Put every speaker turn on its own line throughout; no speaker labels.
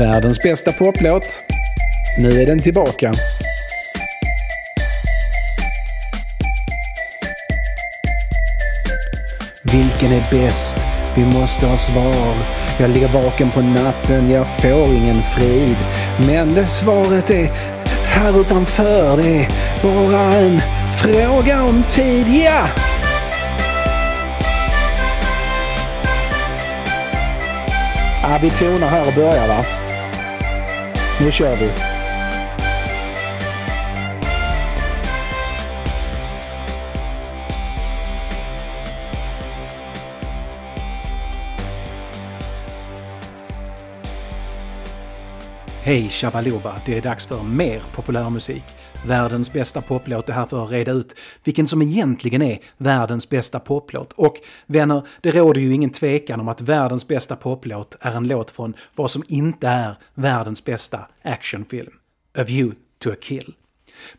Världens bästa poplåt. Nu är den tillbaka. Vilken är bäst? Vi måste ha svar. Jag ligger vaken på natten, jag får ingen frid. Men det svaret är här utanför. Det är bara en fråga om tid, ja! Vi tonar här och börjar va? Nu kör vi. Hej Shabaloba! Det är dags för mer populärmusik. Världens bästa poplåt är här för att reda ut vilken som egentligen är världens bästa poplåt. Och vänner, det råder ju ingen tvekan om att världens bästa poplåt är en låt från vad som inte är världens bästa actionfilm. A View to a Kill.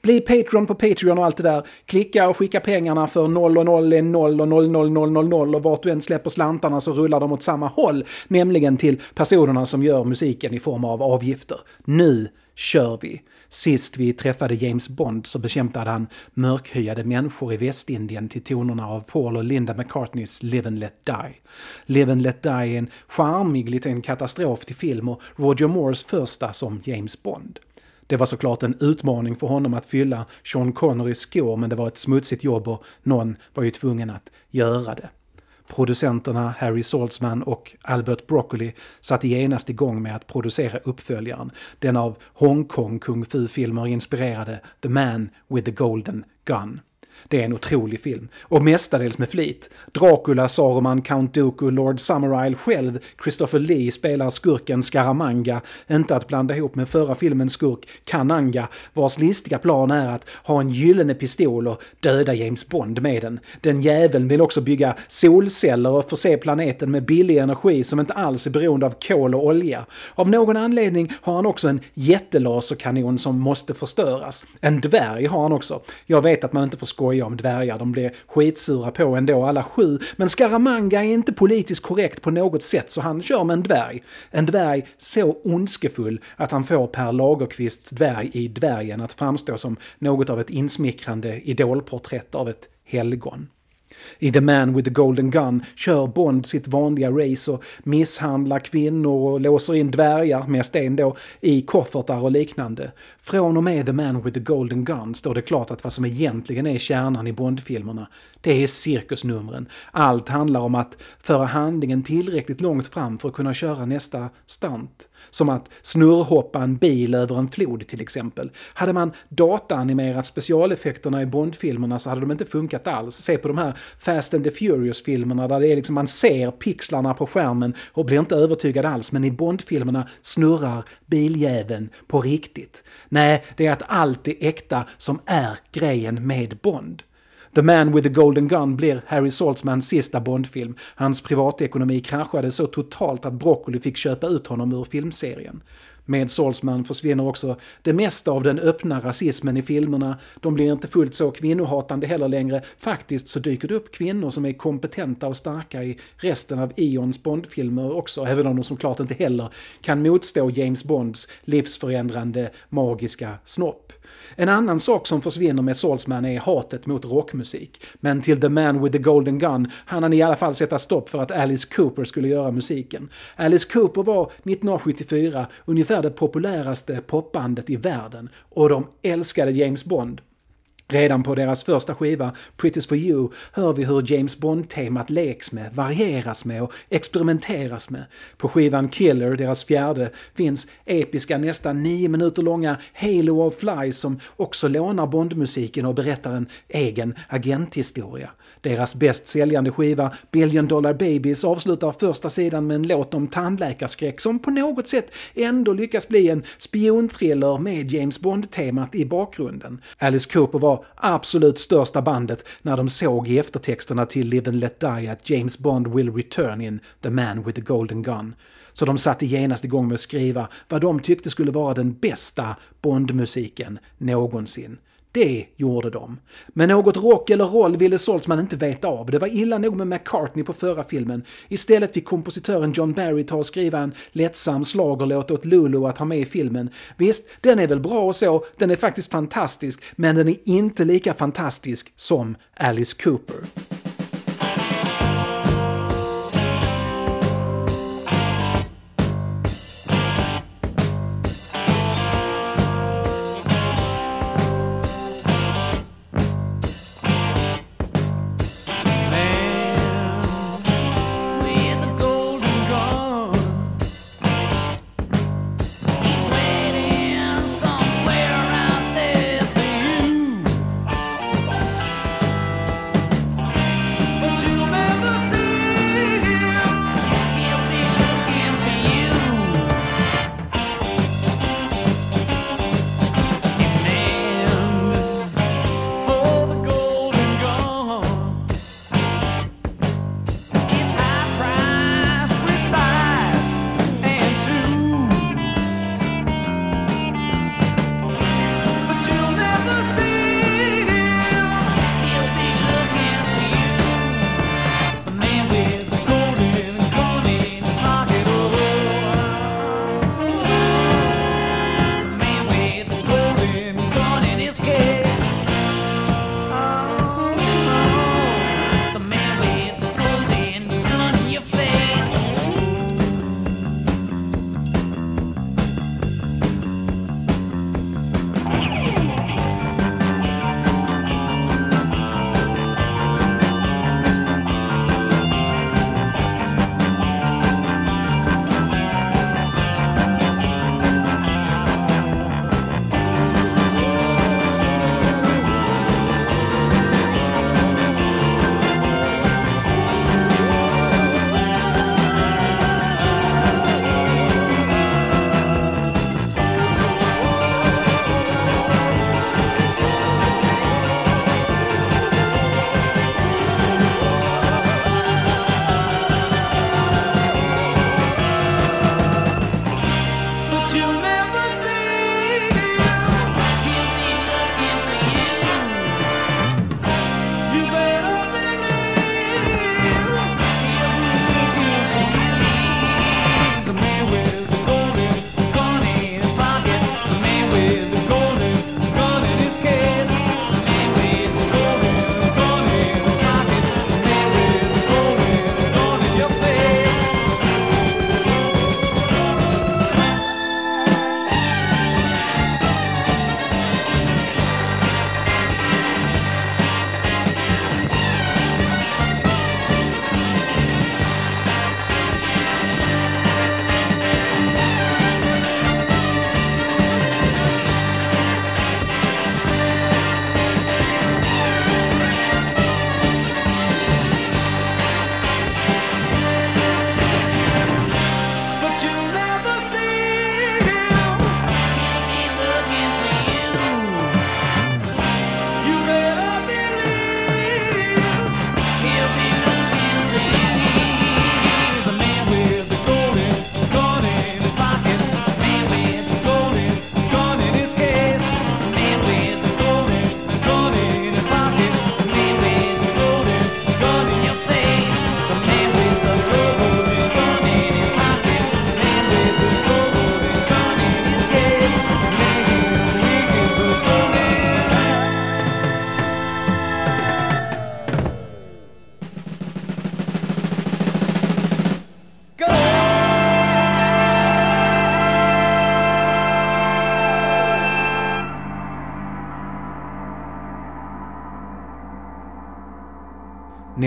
Bli Patreon på Patreon och allt det där. Klicka och skicka pengarna för 0 och 0 är 0 och 0 0 0 0 0 och vart du än släpper slantarna så rullar de åt samma håll. Nämligen till personerna som gör musiken i form av avgifter. Nu kör vi! Sist vi träffade James Bond så bekämpade han mörkhyade människor i Västindien till tonerna av Paul och Linda McCartneys Live and Let Die. Live and Let Die är en charmig liten katastrof till film och Roger Moores första som James Bond. Det var såklart en utmaning för honom att fylla Sean Connerys skor men det var ett smutsigt jobb och någon var ju tvungen att göra det. Producenterna Harry Saltzman och Albert Broccoli satte genast igång med att producera uppföljaren, den av Hongkong kung fu-filmer inspirerade The Man with the Golden Gun. Det är en otrolig film. Och mestadels med flit. Dracula, Saruman, Count Dooku, Lord Summerisle själv, Christopher Lee spelar skurken Scaramanga, inte att blanda ihop med förra filmens skurk Kananga, vars listiga plan är att ha en gyllene pistol och döda James Bond med den. Den jäveln vill också bygga solceller och förse planeten med billig energi som inte alls är beroende av kol och olja. Av någon anledning har han också en jättelaserkanon som måste förstöras. En dvärg har han också. Jag vet att man inte får skoja om dvärgar, de blir skitsura på ändå alla sju. Men Scaramanga är inte politiskt korrekt på något sätt så han kör med en dvärg. En dvärg så ondskefull att han får Per Lagerkvists dvärg i Dvärgen att framstå som något av ett insmickrande idolporträtt av ett helgon. I The Man with the Golden Gun kör Bond sitt vanliga race och misshandlar kvinnor och låser in dvärgar, med sten då, i koffertar och liknande. Från och med The Man with the Golden Gun står det klart att vad som egentligen är kärnan i Bond-filmerna, det är cirkusnumren. Allt handlar om att föra handlingen tillräckligt långt fram för att kunna köra nästa stunt. Som att snurrhoppa en bil över en flod till exempel. Hade man dataanimerat specialeffekterna i Bondfilmerna så hade de inte funkat alls. Se på de här Fast and the Furious-filmerna där det är liksom man ser pixlarna på skärmen och blir inte övertygad alls. Men i Bond-filmerna snurrar biljäveln på riktigt. Nej, det är att allt är äkta som är grejen med Bond. The Man with the Golden Gun blir Harry Saltzmans sista Bondfilm. Hans privatekonomi kraschade så totalt att Broccoli fick köpa ut honom ur filmserien. Med Salzman försvinner också det mesta av den öppna rasismen i filmerna. De blir inte fullt så kvinnohatande heller längre. Faktiskt så dyker det upp kvinnor som är kompetenta och starka i resten av Ions Bondfilmer också, även om de såklart inte heller kan motstå James Bonds livsförändrande magiska snopp. En annan sak som försvinner med Salzman är hatet mot rockmusik. Men till The Man with the Golden Gun hann han i alla fall sätta stopp för att Alice Cooper skulle göra musiken. Alice Cooper var 1974 ungefär det populäraste popbandet i världen och de älskade James Bond. Redan på deras första skiva, Pretty's for you, hör vi hur James Bond-temat leks med, varieras med och experimenteras med. På skivan Killer, deras fjärde, finns episka nästan nio minuter långa Halo of Flies som också lånar Bond-musiken och berättar en egen agenthistoria. Deras bäst säljande skiva Billion Dollar Babies avslutar första sidan med en låt om tandläkarskräck som på något sätt ändå lyckas bli en spionthriller med James Bond-temat i bakgrunden. Alice Cooper var absolut största bandet när de såg i eftertexterna till Live and Let Die att James Bond will return in The Man with the Golden Gun. Så de satte genast igång med att skriva vad de tyckte skulle vara den bästa Bondmusiken någonsin.
Det gjorde de. Men något rock eller roll ville Saltzman inte veta av. Det var illa nog med McCartney på förra filmen. Istället fick kompositören John Barry ta och skriva en lättsam slagerlåt åt Lulu att ha med i filmen. Visst, den är väl bra och så, den är faktiskt fantastisk, men den är inte lika fantastisk som Alice Cooper.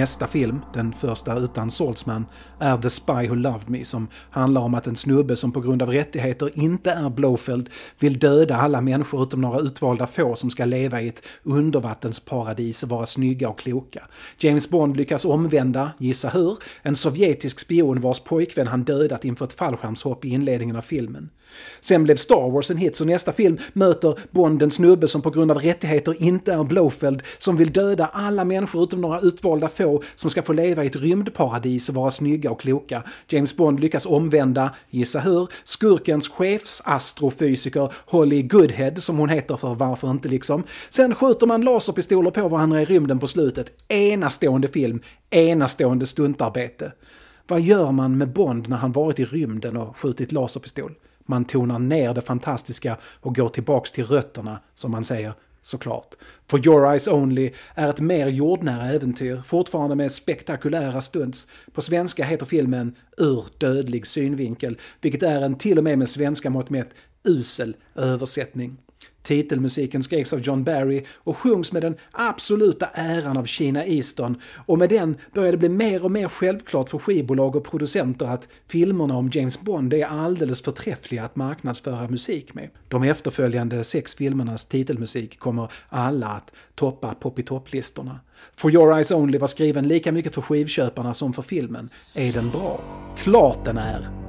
Nästa film, den första utan Saltzman, är The Spy Who Loved Me som handlar om att en snubbe som på grund av rättigheter inte är Blofeld vill döda alla människor utom några utvalda få som ska leva i ett undervattensparadis och vara snygga och kloka. James Bond lyckas omvända, gissa hur, en sovjetisk spion vars pojkvän han dödat inför ett fallskärmshopp i inledningen av filmen. Sen blev Star Wars en hit, så nästa film möter Bond en snubbe som på grund av rättigheter inte är Blofeld som vill döda alla människor utom några utvalda få
som ska få leva i ett rymdparadis och vara snygga och kloka. James Bond lyckas omvända, gissa hur, skurkens chefsastrofysiker Holly Goodhead, som hon heter för varför inte liksom. Sen skjuter man laserpistoler på varandra i rymden på slutet. Enastående film, enastående stuntarbete. Vad gör man med Bond när han varit i rymden och skjutit laserpistol? Man tonar ner det fantastiska och går tillbaks till rötterna, som man säger, såklart. For Your Eyes Only är ett mer jordnära äventyr, fortfarande med spektakulära stunts. På svenska heter filmen Ur dödlig synvinkel, vilket är en till och med med svenska mått mätt usel översättning. Titelmusiken skrevs av John Barry och sjungs med den absoluta äran av Kina Easton och med den började det bli mer och mer självklart för skivbolag och producenter att filmerna om James Bond är alldeles förträffliga att marknadsföra musik med. De efterföljande sex filmernas titelmusik kommer alla att toppa pop-i-topp-listorna. For Your Eyes Only var skriven lika mycket för skivköparna som för filmen. Är den bra? Klart den är!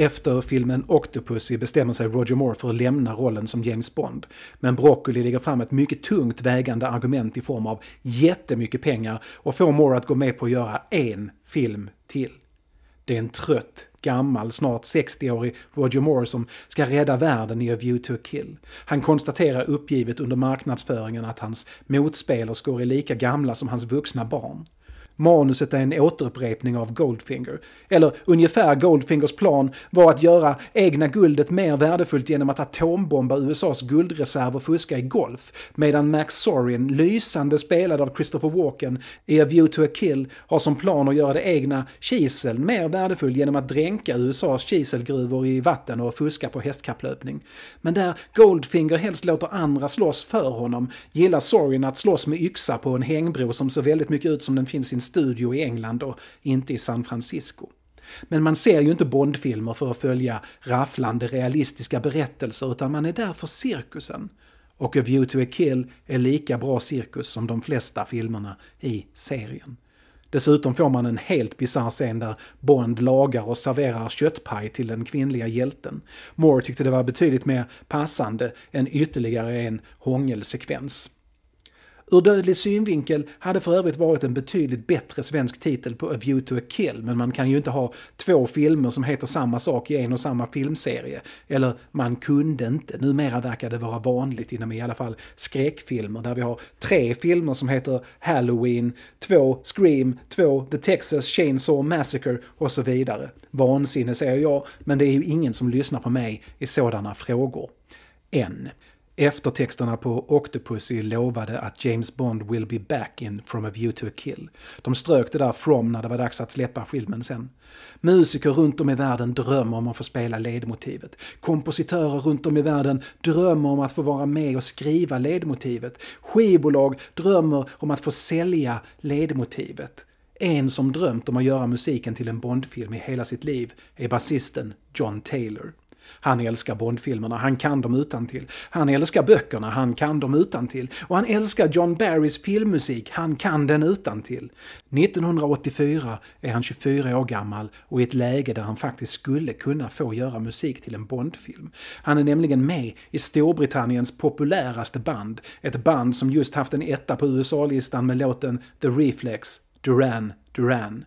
Efter filmen Octopussy bestämmer sig Roger Moore för att lämna rollen som James Bond. Men Broccoli lägger fram ett mycket tungt vägande argument i form av jättemycket pengar och får Moore att gå med på att göra en film till. Det är en trött, gammal, snart 60-årig Roger Moore som ska rädda världen i A View to a Kill. Han konstaterar uppgivet under marknadsföringen att hans motspelerskor är lika gamla som hans vuxna barn. Manuset är en återupprepning av Goldfinger. Eller ungefär Goldfingers plan var att göra egna guldet mer värdefullt genom att atombomba USAs guldreserv och fuska i golf. Medan Max Sorin, lysande spelad av Christopher Walken i A View to a Kill, har som plan att göra det egna kiseln mer värdefull genom att dränka USAs kiselgruvor i vatten och fuska på hästkapplöpning. Men där Goldfinger helst låter andra slåss för honom gillar Sorin att slåss med yxa på en hängbro som ser väldigt mycket ut som den finns i en studio i England och inte i San Francisco. Men man ser ju inte Bondfilmer för att följa rafflande realistiska berättelser utan man är där för cirkusen. Och A View to a Kill är lika bra cirkus som de flesta filmerna i serien. Dessutom får man en helt bisarr scen där Bond lagar och serverar köttpaj till den kvinnliga hjälten. Moore tyckte det var betydligt mer passande än ytterligare en hångelsekvens. Ur dödlig synvinkel hade för övrigt varit en betydligt bättre svensk titel på A View to a Kill, men man kan ju inte ha två filmer som heter samma sak i en och samma filmserie. Eller man kunde inte. Numera verkar det vara vanligt inom i alla fall skräckfilmer där vi har tre filmer som heter Halloween, två Scream, två The Texas Chainsaw Massacre och så vidare. Vansinne säger jag, men det är ju ingen som lyssnar på mig i sådana frågor. Än. Eftertexterna på Octopussy lovade att James Bond will be back in From a view to a kill. De strök det där from när det var dags att släppa filmen sen. Musiker runt om i världen drömmer om att få spela ledmotivet. Kompositörer runt om i världen drömmer om att få vara med och skriva ledmotivet. Skivbolag drömmer om att få sälja ledmotivet. En som drömt om att göra musiken till en Bondfilm i hela sitt liv är basisten John Taylor. Han älskar Bondfilmerna, han kan dem utan till. Han älskar böckerna, han kan dem utan till. Och han älskar John Barrys filmmusik, han kan den utan till. 1984 är han 24 år gammal och i ett läge där han faktiskt skulle kunna få göra musik till en Bondfilm. Han är nämligen med i Storbritanniens populäraste band, ett band som just haft en etta på USA-listan med låten The Reflex, Duran Duran.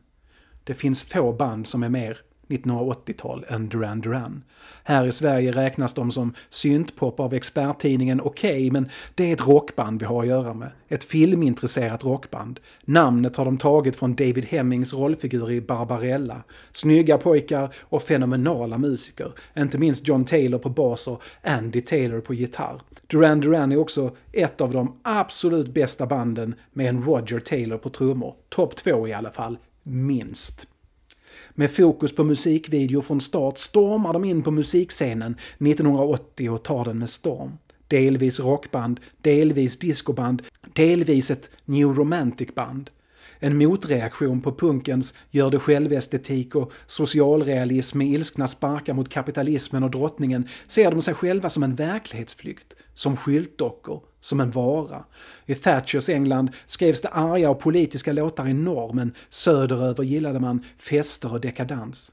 Det finns få band som är mer 1980-tal än Duran Duran. Här i Sverige räknas de som syntpop av experttidningen Okej, okay, men det är ett rockband vi har att göra med. Ett filmintresserat rockband. Namnet har de tagit från David Hemmings rollfigur i Barbarella. Snygga pojkar och fenomenala musiker. Inte minst John Taylor på bas och Andy Taylor på gitarr. Duran Duran är också ett av de absolut bästa banden med en Roger Taylor på trummor. Topp två i alla fall, minst. Med fokus på musikvideo från start stormar de in på musikscenen 1980 och tar den med storm. Delvis rockband, delvis discoband, delvis ett new romantic-band. En motreaktion på punkens gör det självestetik och socialrealism med ilskna sparkar mot kapitalismen och drottningen ser de sig själva som en verklighetsflykt, som skyltdockor, som en vara. I Thatchers England skrevs det arga och politiska låtar i norr men söderöver gillade man fester och dekadans.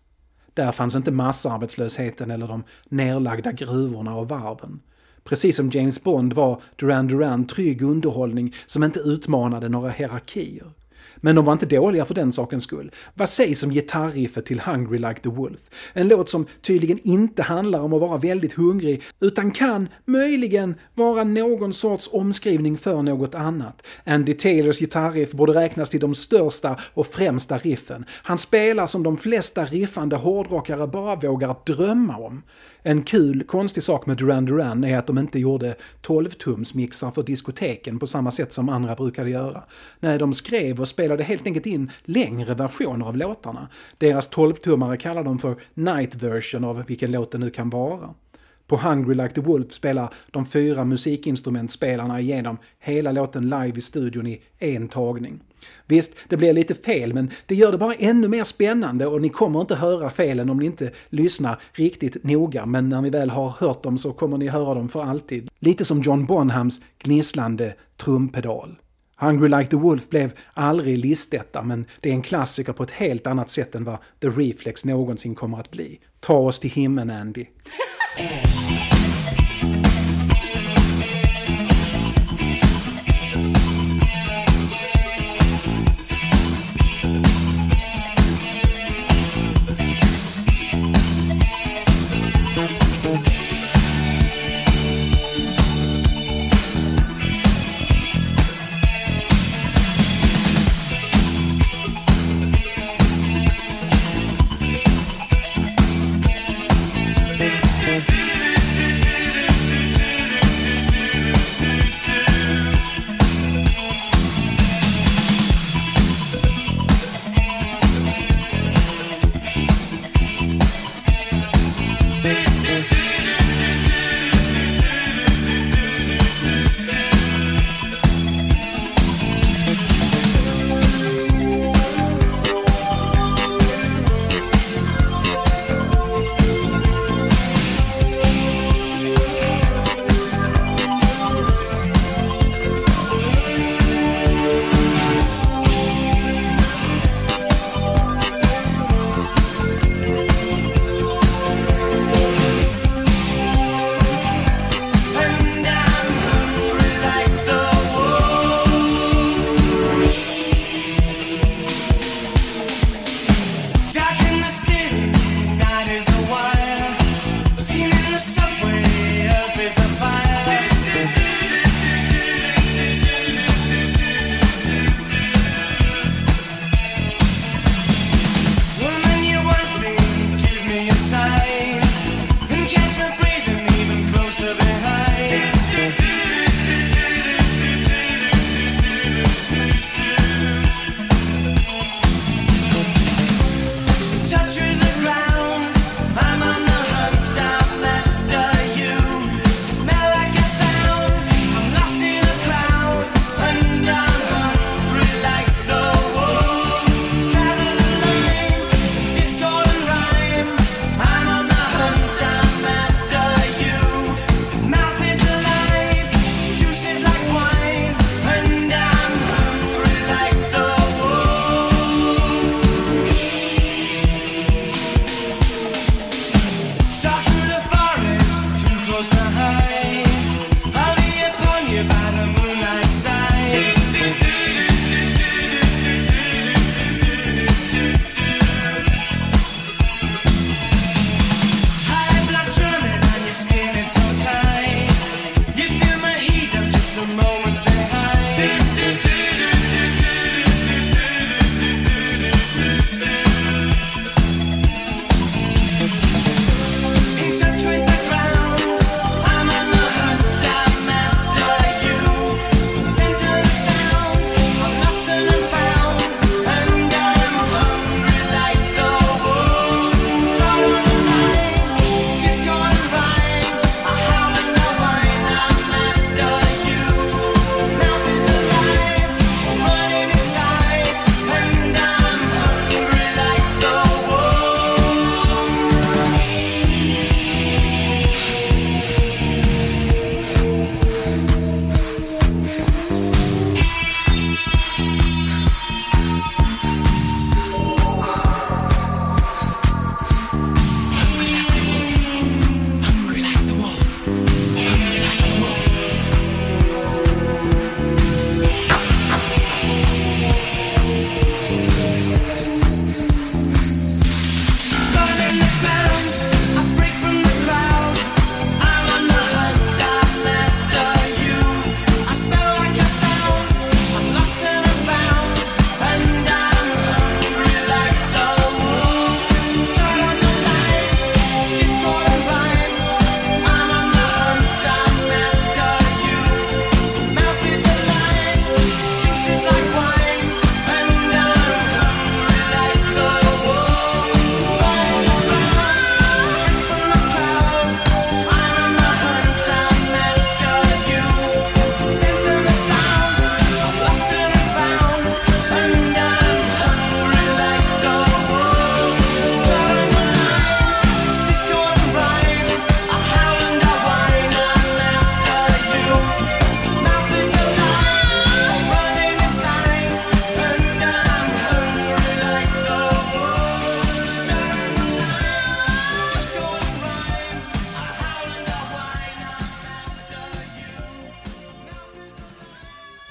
Där fanns inte massarbetslösheten eller de nerlagda gruvorna och varven. Precis som James Bond var Duran Duran trygg underhållning som inte utmanade några hierarkier. Men de var inte dåliga för den sakens skull. Vad sägs om gitarriffet till Hungry Like the Wolf? En låt som tydligen inte handlar om att vara väldigt hungrig utan kan möjligen vara någon sorts omskrivning för något annat. Andy Taylors gitarriff borde räknas till de största och främsta riffen. Han spelar som de flesta riffande hårdrockare bara vågar drömma om. En kul, konstig sak med Duran Duran är att de inte gjorde 12-tumsmixar för diskoteken på samma sätt som andra brukade göra. Nej, de skrev och spelade helt enkelt in längre versioner av låtarna. Deras 12-tummare kallar de för night version av vilken låt det nu kan vara. På Hungry Like the Wolf spelar de fyra musikinstrumentspelarna igenom hela låten live i studion i en tagning. Visst, det blir lite fel, men det gör det bara ännu mer spännande och ni kommer inte höra felen om ni inte lyssnar riktigt noga, men när ni väl har hört dem så kommer ni höra dem för alltid. Lite som John Bonhams gnisslande trumpedal. Hungry Like the Wolf blev aldrig listetta, men det är en klassiker på ett helt annat sätt än vad The Reflex någonsin kommer att bli. Ta oss till himlen, Andy.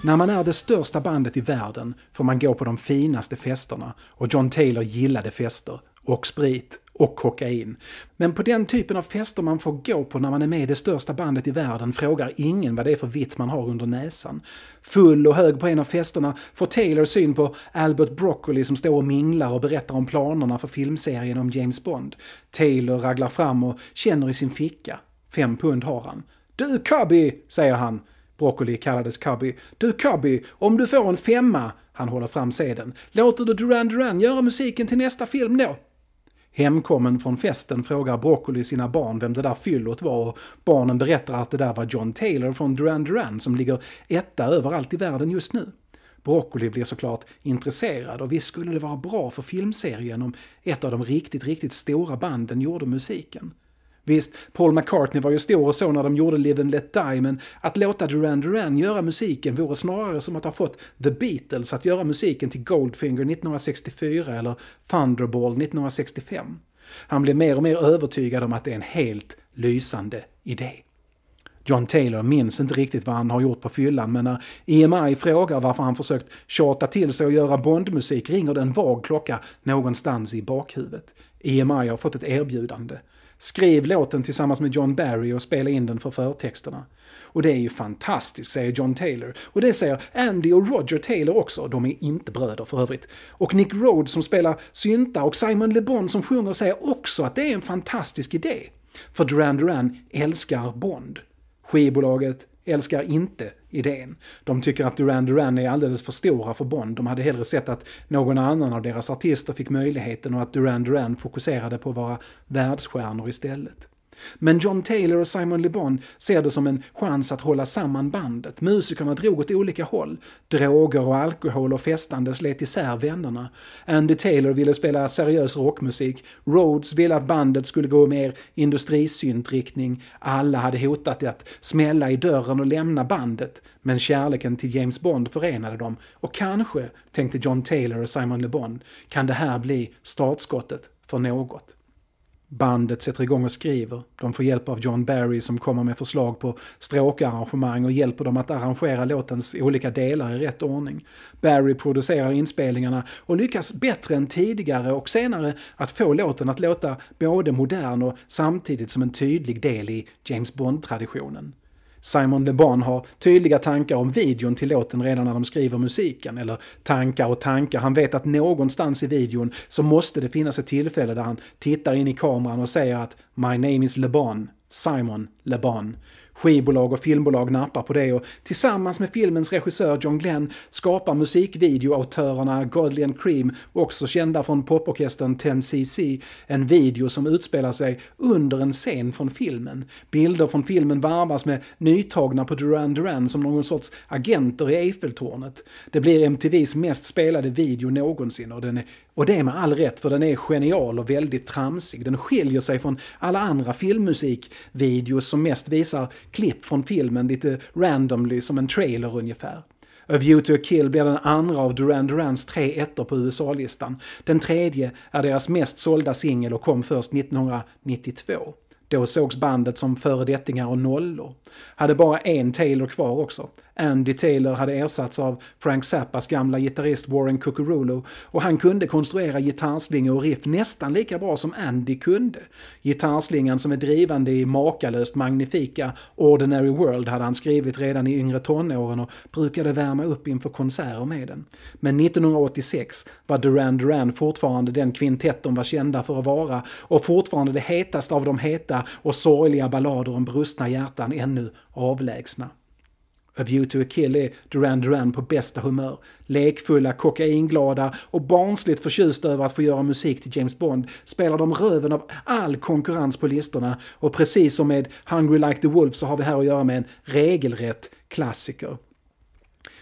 När man är det största bandet i världen får man gå på de finaste festerna och John Taylor gillade fester och sprit och kokain. Men på den typen av fester man får gå på när man är med i det största bandet i världen frågar ingen vad det är för vitt man har under näsan. Full och hög på en av festerna får Taylor syn på Albert Broccoli som står och minglar och berättar om planerna för filmserien om James Bond. Taylor raglar fram och känner i sin ficka. Fem pund har han. Du Cubby, säger han. Broccoli kallades Cubby. Du Cubby, om du får en femma, han håller fram sedeln, låter du Duran Duran göra musiken till nästa film då? Hemkommen från festen frågar Broccoli sina barn vem det där fyllot var och barnen berättar att det där var John Taylor från Duran Duran som ligger etta överallt i världen just nu. Broccoli blir såklart intresserad och visst skulle det vara bra för filmserien om ett av de riktigt, riktigt stora banden gjorde musiken. Visst, Paul McCartney var ju stor och så när de gjorde Live and Let Die, men att låta Duran Duran göra musiken vore snarare som att ha fått The Beatles att göra musiken till Goldfinger 1964 eller Thunderball 1965. Han blev mer och mer övertygad om att det är en helt lysande idé. John Taylor minns inte riktigt vad han har gjort på fyllan men när EMI frågar varför han försökt tjata till sig att göra Bondmusik ringer det en vag klocka någonstans i bakhuvudet. EMI har fått ett erbjudande. Skriv låten tillsammans med John Barry och spela in den för förtexterna. Och det är ju fantastiskt, säger John Taylor. Och det säger Andy och Roger Taylor också, de är inte bröder för övrigt. Och Nick Rhodes som spelar synta och Simon Le Bon som sjunger säger också att det är en fantastisk idé. För Duran Duran älskar Bond. Skivbolaget älskar inte idén. De tycker att Duran Duran är alldeles för stora för Bond. De hade hellre sett att någon annan av deras artister fick möjligheten och att Duran Duran fokuserade på att vara världsstjärnor istället. Men John Taylor och Simon Le Bon ser det som en chans att hålla samman bandet. Musikerna drog åt olika håll. Droger och alkohol och festande slet isär vännerna. Andy Taylor ville spela seriös rockmusik. Rhodes ville att bandet skulle gå mer industrisyntriktning. Alla hade hotat att smälla i dörren och lämna bandet. Men kärleken till James Bond förenade dem. Och kanske, tänkte John Taylor och Simon Le Bon, kan det här bli startskottet för något. Bandet sätter igång och skriver. De får hjälp av John Barry som kommer med förslag på stråkarrangemang och hjälper dem att arrangera låtens olika delar i rätt ordning. Barry producerar inspelningarna och lyckas bättre än tidigare och senare att få låten att låta både modern och samtidigt som en tydlig del i James Bond-traditionen. Simon Le Bon har tydliga tankar om videon till låten redan när de skriver musiken. Eller tankar och tankar. Han vet att någonstans i videon så måste det finnas ett tillfälle där han tittar in i kameran och säger att “My name is Le Bon, Simon Le Bon”. Skivbolag och filmbolag nappar på det och tillsammans med filmens regissör John Glenn skapar musikvideoautörerna Godley and Cream, också kända från poporkestern 10cc, en video som utspelar sig under en scen från filmen. Bilder från filmen varvas med nytagna på Duran Duran som någon sorts agenter i Eiffeltornet. Det blir MTVs mest spelade video någonsin och, den är, och det är med all rätt för den är genial och väldigt tramsig. Den skiljer sig från alla andra filmmusikvideos som mest visar klipp från filmen lite randomly som en trailer ungefär. A View to a Kill blir den andra av Duran Durans tre ettor på USA-listan. Den tredje är deras mest sålda singel och kom först 1992. Då sågs bandet som föredettingar och nollor. Hade bara en Taylor kvar också. Andy Taylor hade ersatts av Frank Zappas gamla gitarrist Warren Cucurulo och han kunde konstruera gitarrslingor och riff nästan lika bra som Andy kunde. Gitarrslingan som är drivande i makalöst magnifika Ordinary World hade han skrivit redan i yngre tonåren och brukade värma upp inför konserter med den. Men 1986 var Duran Duran fortfarande den kvintett de var kända för att vara och fortfarande det hetaste av de heta och sorgliga ballader om brustna hjärtan ännu avlägsna. A View to a Kill är Duran Duran på bästa humör. Lekfulla, kokainglada och barnsligt förtjusta över att få göra musik till James Bond spelar de röven av all konkurrens på listorna och precis som med Hungry Like the Wolf så har vi här att göra med en regelrätt klassiker.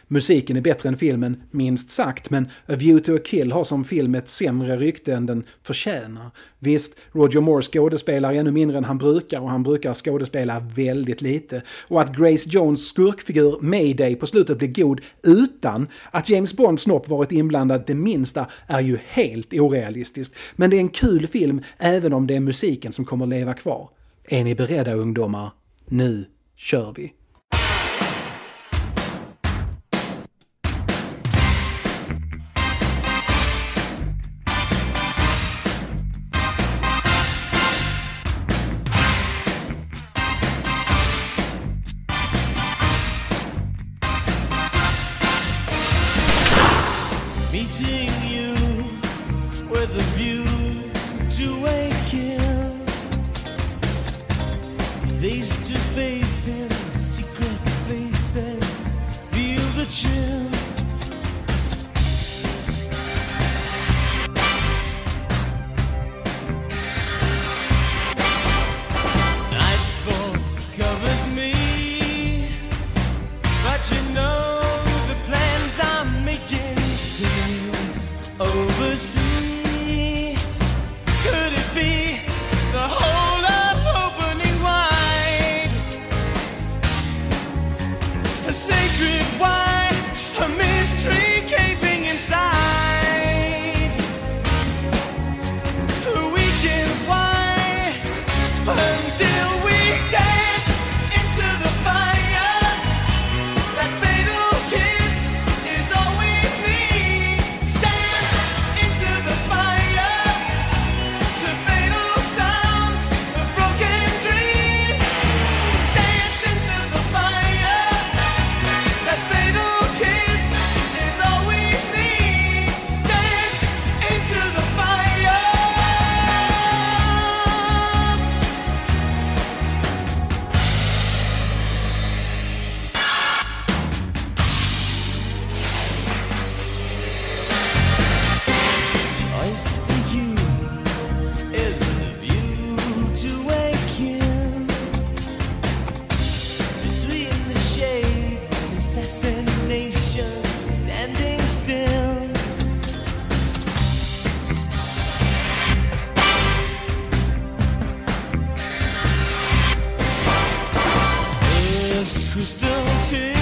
Musiken är bättre än filmen, minst sagt, men A View to a Kill har som film ett sämre rykte än den förtjänar. Visst, Roger Moore skådespelar ännu mindre än han brukar och han brukar skådespela väldigt lite. Och att Grace Jones skurkfigur Mayday på slutet blir god utan att James Bonds snopp varit inblandad det minsta är ju helt orealistiskt. Men det är en kul film även om det är musiken som kommer leva kvar. Är ni beredda ungdomar? Nu kör vi!
去。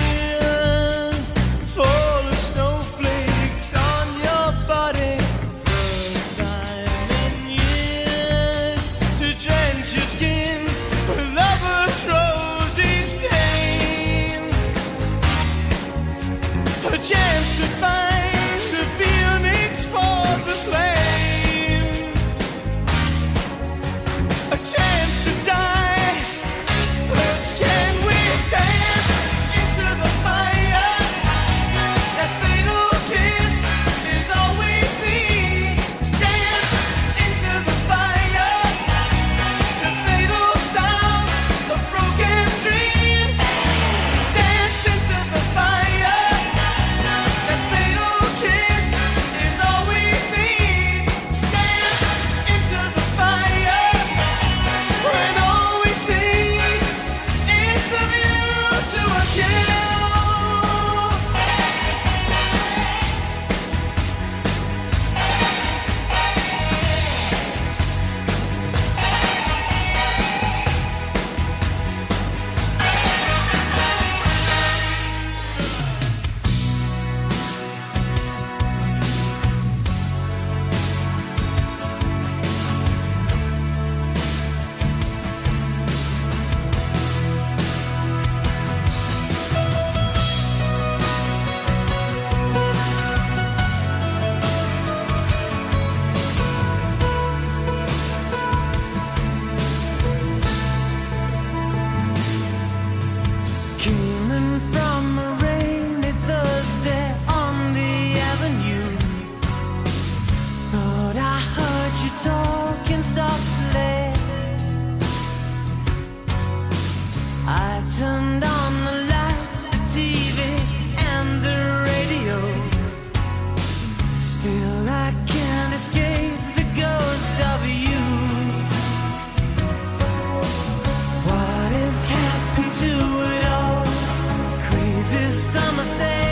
To it all? Crazy summer say,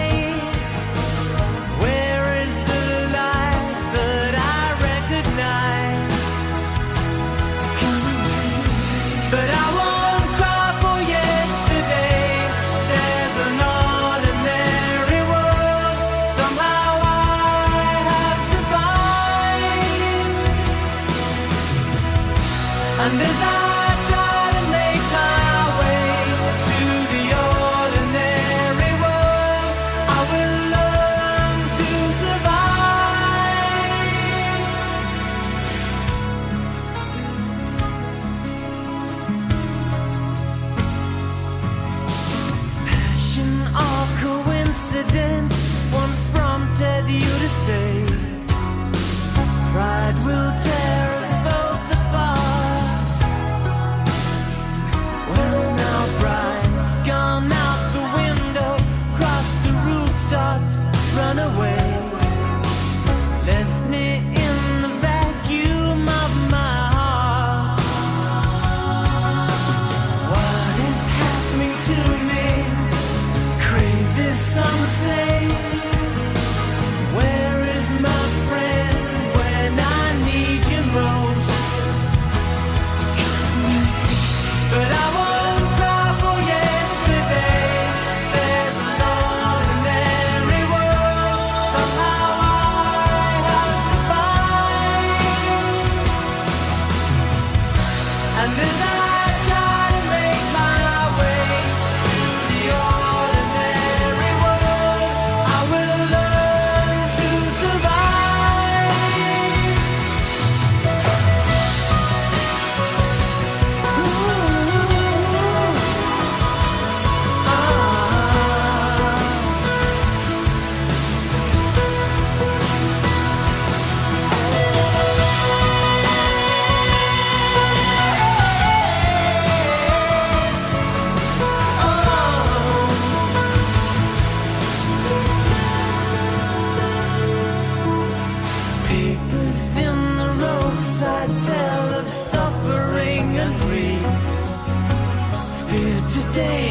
today,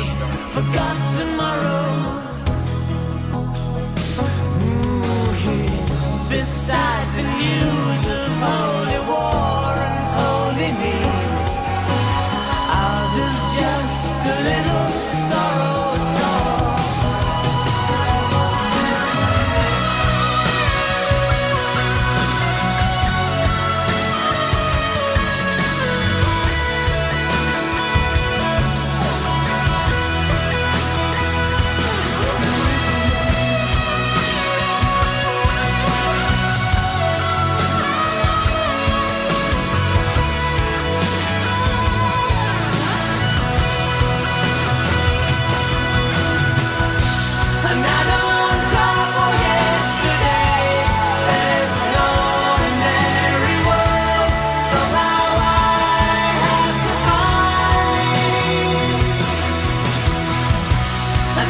forgot tomorrow.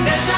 and